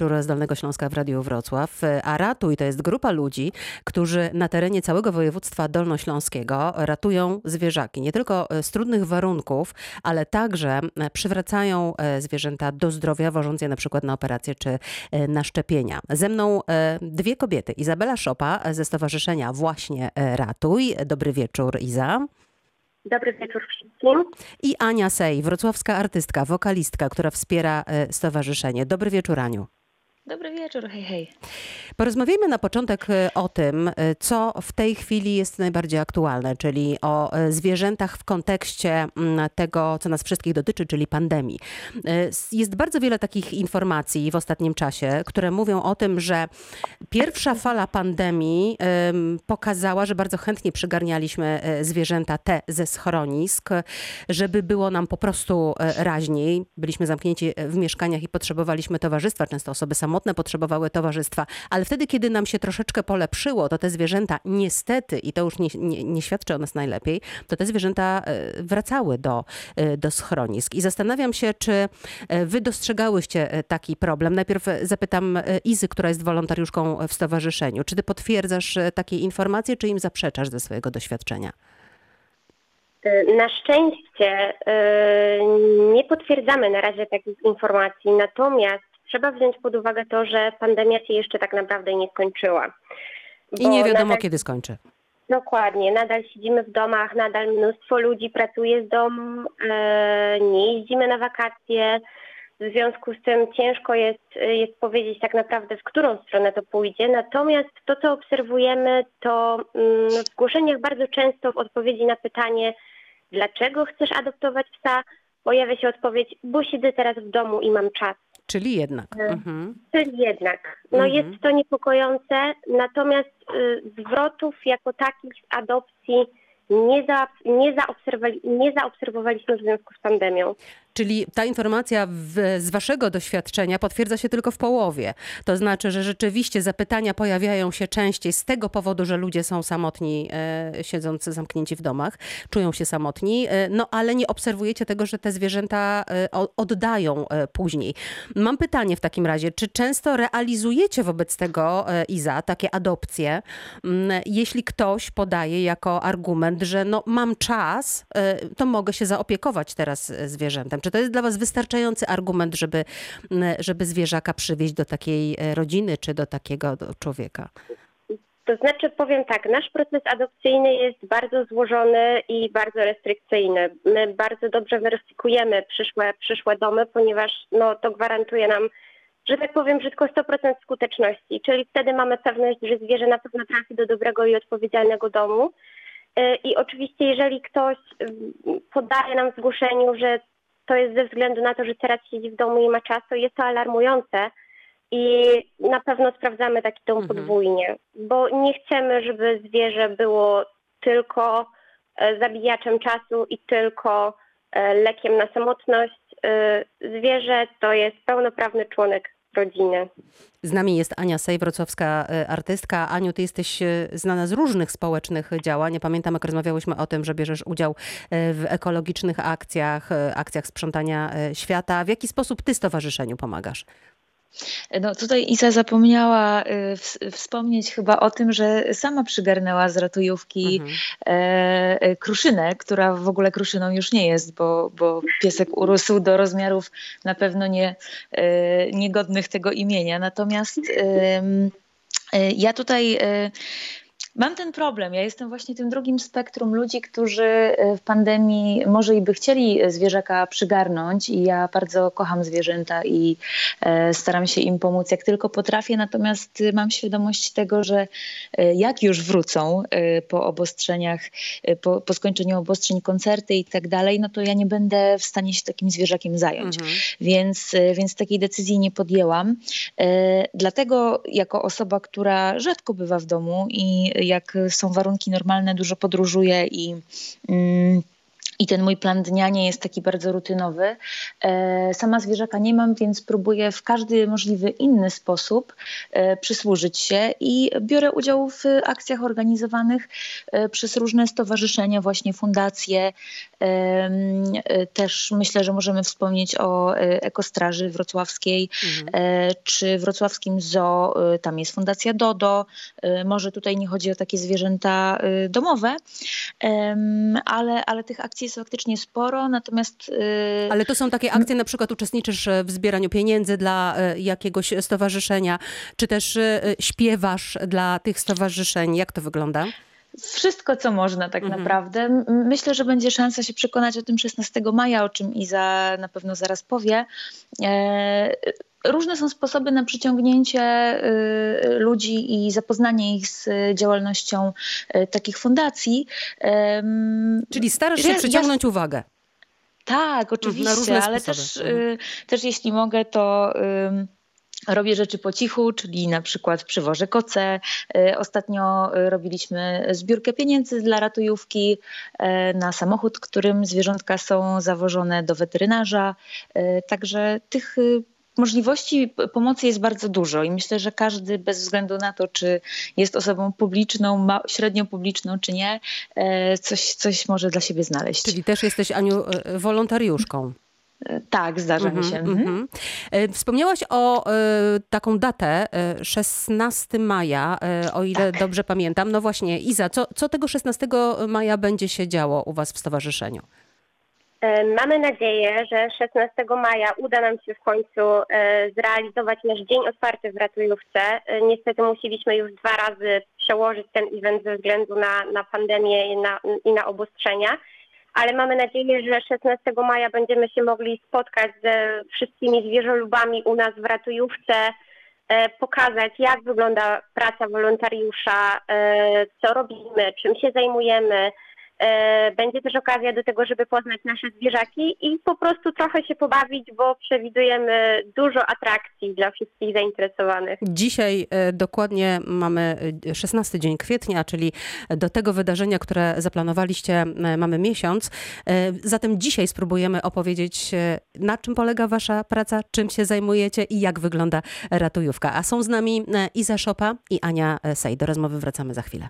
Wieczór z Dolnego Śląska w Radiu Wrocław. A Ratuj to jest grupa ludzi, którzy na terenie całego województwa dolnośląskiego ratują zwierzaki. Nie tylko z trudnych warunków, ale także przywracają zwierzęta do zdrowia, wożąc je na przykład na operacje czy na szczepienia. Ze mną dwie kobiety. Izabela Szopa ze Stowarzyszenia Właśnie Ratuj. Dobry wieczór, Iza. Dobry wieczór wszystkim. I Ania Sej, wrocławska artystka, wokalistka, która wspiera stowarzyszenie. Dobry wieczór, Aniu. Dobry wieczór, hej, hej. Porozmawiajmy na początek e, o tym, e, co w tej chwili jest najbardziej aktualne, czyli o e, zwierzętach w kontekście mm, tego, co nas wszystkich dotyczy, czyli pandemii. Jest bardzo wiele takich informacji w ostatnim czasie, które mówią o tym, że pierwsza fala pandemii pokazała, że bardzo chętnie przygarnialiśmy zwierzęta te ze schronisk, żeby było nam po prostu raźniej. Byliśmy zamknięci w mieszkaniach i potrzebowaliśmy towarzystwa, często osoby samotne samotne potrzebowały towarzystwa, ale wtedy, kiedy nam się troszeczkę polepszyło, to te zwierzęta niestety, i to już nie, nie, nie świadczy o nas najlepiej, to te zwierzęta e, wracały do, e, do schronisk. I zastanawiam się, czy e, wy dostrzegałyście taki problem. Najpierw zapytam Izy, która jest wolontariuszką w stowarzyszeniu. Czy ty potwierdzasz takie informacje, czy im zaprzeczasz ze swojego doświadczenia? Na szczęście nie potwierdzamy na razie takich informacji, natomiast trzeba wziąć pod uwagę to, że pandemia się jeszcze tak naprawdę nie skończyła. I nie wiadomo, nadal... kiedy skończy. Dokładnie, nadal siedzimy w domach, nadal mnóstwo ludzi pracuje z domu, e, nie jeździmy na wakacje. W związku z tym ciężko jest, jest powiedzieć tak naprawdę, w którą stronę to pójdzie. Natomiast to, co obserwujemy, to mm, w zgłoszeniach bardzo często w odpowiedzi na pytanie, dlaczego chcesz adoptować psa, pojawia się odpowiedź, bo siedzę teraz w domu i mam czas. Czyli jednak. E, mhm. Czyli jednak. No mhm. jest to niepokojące, natomiast y, zwrotów jako takich z adopcji nie, za, nie, zaobserwowali, nie zaobserwowaliśmy w związku z pandemią. Czyli ta informacja w, z Waszego doświadczenia potwierdza się tylko w połowie. To znaczy, że rzeczywiście zapytania pojawiają się częściej z tego powodu, że ludzie są samotni, e, zamknięci w domach, czują się samotni, e, no ale nie obserwujecie tego, że te zwierzęta e, oddają e, później. Mam pytanie w takim razie, czy często realizujecie wobec tego, e, Iza, takie adopcje, m, jeśli ktoś podaje jako argument, że no mam czas, e, to mogę się zaopiekować teraz zwierzętem. Czy to jest dla Was wystarczający argument, żeby, żeby zwierzaka przywieźć do takiej e, rodziny czy do takiego człowieka? To znaczy powiem tak, nasz proces adopcyjny jest bardzo złożony i bardzo restrykcyjny. My bardzo dobrze weryfikujemy przyszłe, przyszłe domy, ponieważ no, to gwarantuje nam, że tak powiem brzydko 100% skuteczności. Czyli wtedy mamy pewność, że zwierzę na pewno trafi do dobrego i odpowiedzialnego domu. E, I oczywiście, jeżeli ktoś podaje nam w zgłoszeniu, że to jest ze względu na to, że teraz siedzi w domu i ma czas, to jest to alarmujące. I na pewno sprawdzamy taki dom mhm. podwójnie, bo nie chcemy, żeby zwierzę było tylko e, zabijaczem czasu i tylko e, lekiem na samotność. E, zwierzę to jest pełnoprawny członek rodziny. Z nami jest Ania Sej, wrocławska e, artystka. Aniu, ty jesteś e, znana z różnych społecznych działań. Ja pamiętam, jak rozmawiałyśmy o tym, że bierzesz udział e, w ekologicznych akcjach, akcjach sprzątania świata. W jaki sposób ty stowarzyszeniu pomagasz? No tutaj Isa zapomniała y, wspomnieć chyba o tym, że sama przygarnęła z ratujówki mhm. E, e, kruszynę, która w ogóle kruszyną już nie jest, bo, bo piesek urósł do rozmiarów na pewno nie, e, niegodnych tego imienia. Natomiast ja tutaj Mam ten problem. Ja jestem właśnie tym drugim spektrum ludzi, którzy e, w pandemii może i by chcieli zwierzaka przygarnąć i ja bardzo kocham zwierzęta i e, staram się im pomóc jak tylko potrafię, natomiast mam świadomość tego, że jak już wrócą po obostrzeniach, po, po skończeniu obostrzeń, koncerty i tak dalej, no to ja nie będę w stanie się takim zwierzakiem zająć. Mhm. Więc, więc takiej decyzji nie podjęłam. Dlatego jako osoba, która rzadko bywa w domu i jak są warunki normalne, dużo podróżuję i mm, i ten mój plan dnia nie jest taki bardzo rutynowy. E, sama zwierzaka nie mam, więc próbuję w każdy możliwy inny sposób e, przysłużyć się i biorę udział w akcjach organizowanych e, przez różne stowarzyszenia, właśnie fundacje. Też myślę, że możemy wspomnieć o Ekostraży Wrocławskiej mhm. czy Wrocławskim Zoo. Tam jest Fundacja Dodo. Może tutaj nie chodzi o takie zwierzęta domowe, ale, ale tych akcji jest faktycznie sporo, natomiast... Y, Ale to są takie akcje, na przykład uczestniczysz w zbieraniu pieniędzy dla y, jakiegoś stowarzyszenia, czy też y, śpiewasz dla tych stowarzyszeń. Jak to wygląda? Wszystko, co można tak mhm. naprawdę. Myślę, że będzie szansa się przekonać o tym 16 maja, o czym Iza na pewno zaraz powie. E, różne są sposoby na przyciągnięcie y, ludzi i zapoznanie ich z działalnością y, takich fundacji. Czyli starasz się przyciągnąć ja... uwagę. Tak, oczywiście, ale też, mhm. y, też jeśli mogę, to robię rzeczy po cichu, czyli na przykład przywożę koce. Ostatnio robiliśmy zbiórkę pieniędzy dla ratujówki na samochód, którym zwierzątka są zawożone do weterynarza. Także tych możliwości pomocy jest bardzo dużo i myślę, że każdy bez względu na to, czy jest osobą publiczną, średnio publiczną, czy nie, coś, coś może dla siebie znaleźć. Czyli też jesteś, Aniu, wolontariuszką. E, tak, zdarza mm -hmm, mi się. Mm -hmm. Wspomniałaś o y, taką datę, 16 maja, y, o ile tak. dobrze pamiętam. No właśnie, Iza, co, co tego 16 maja będzie się działo u Was w stowarzyszeniu? E, mamy nadzieję, że 16 maja uda nam się w końcu e, zrealizować nasz dzień otwarty w ratujówce. E, niestety musieliśmy już dwa razy przełożyć ten event ze względu na, na pandemię i na, i na obostrzenia, ale mamy nadzieję, że 16 maja będziemy się mogli spotkać ze wszystkimi zwierzolubami u nas w ratujówce, pokazać jak wygląda praca wolontariusza, co robimy, czym się zajmujemy, E, będzie też okazja do tego, żeby poznać nasze zwierzaki i po prostu trochę się pobawić, bo przewidujemy dużo atrakcji dla wszystkich zainteresowanych. Dzisiaj e, dokładnie mamy 16 e, dzień kwietnia, czyli do tego wydarzenia, które zaplanowaliście, mamy miesiąc. Zatem dzisiaj spróbujemy opowiedzieć, na czym polega Wasza praca, czym się zajmujecie i jak wygląda ratujówka. A są z nami Iza Szopa i Ania Sej. Do rozmowy wracamy za chwilę.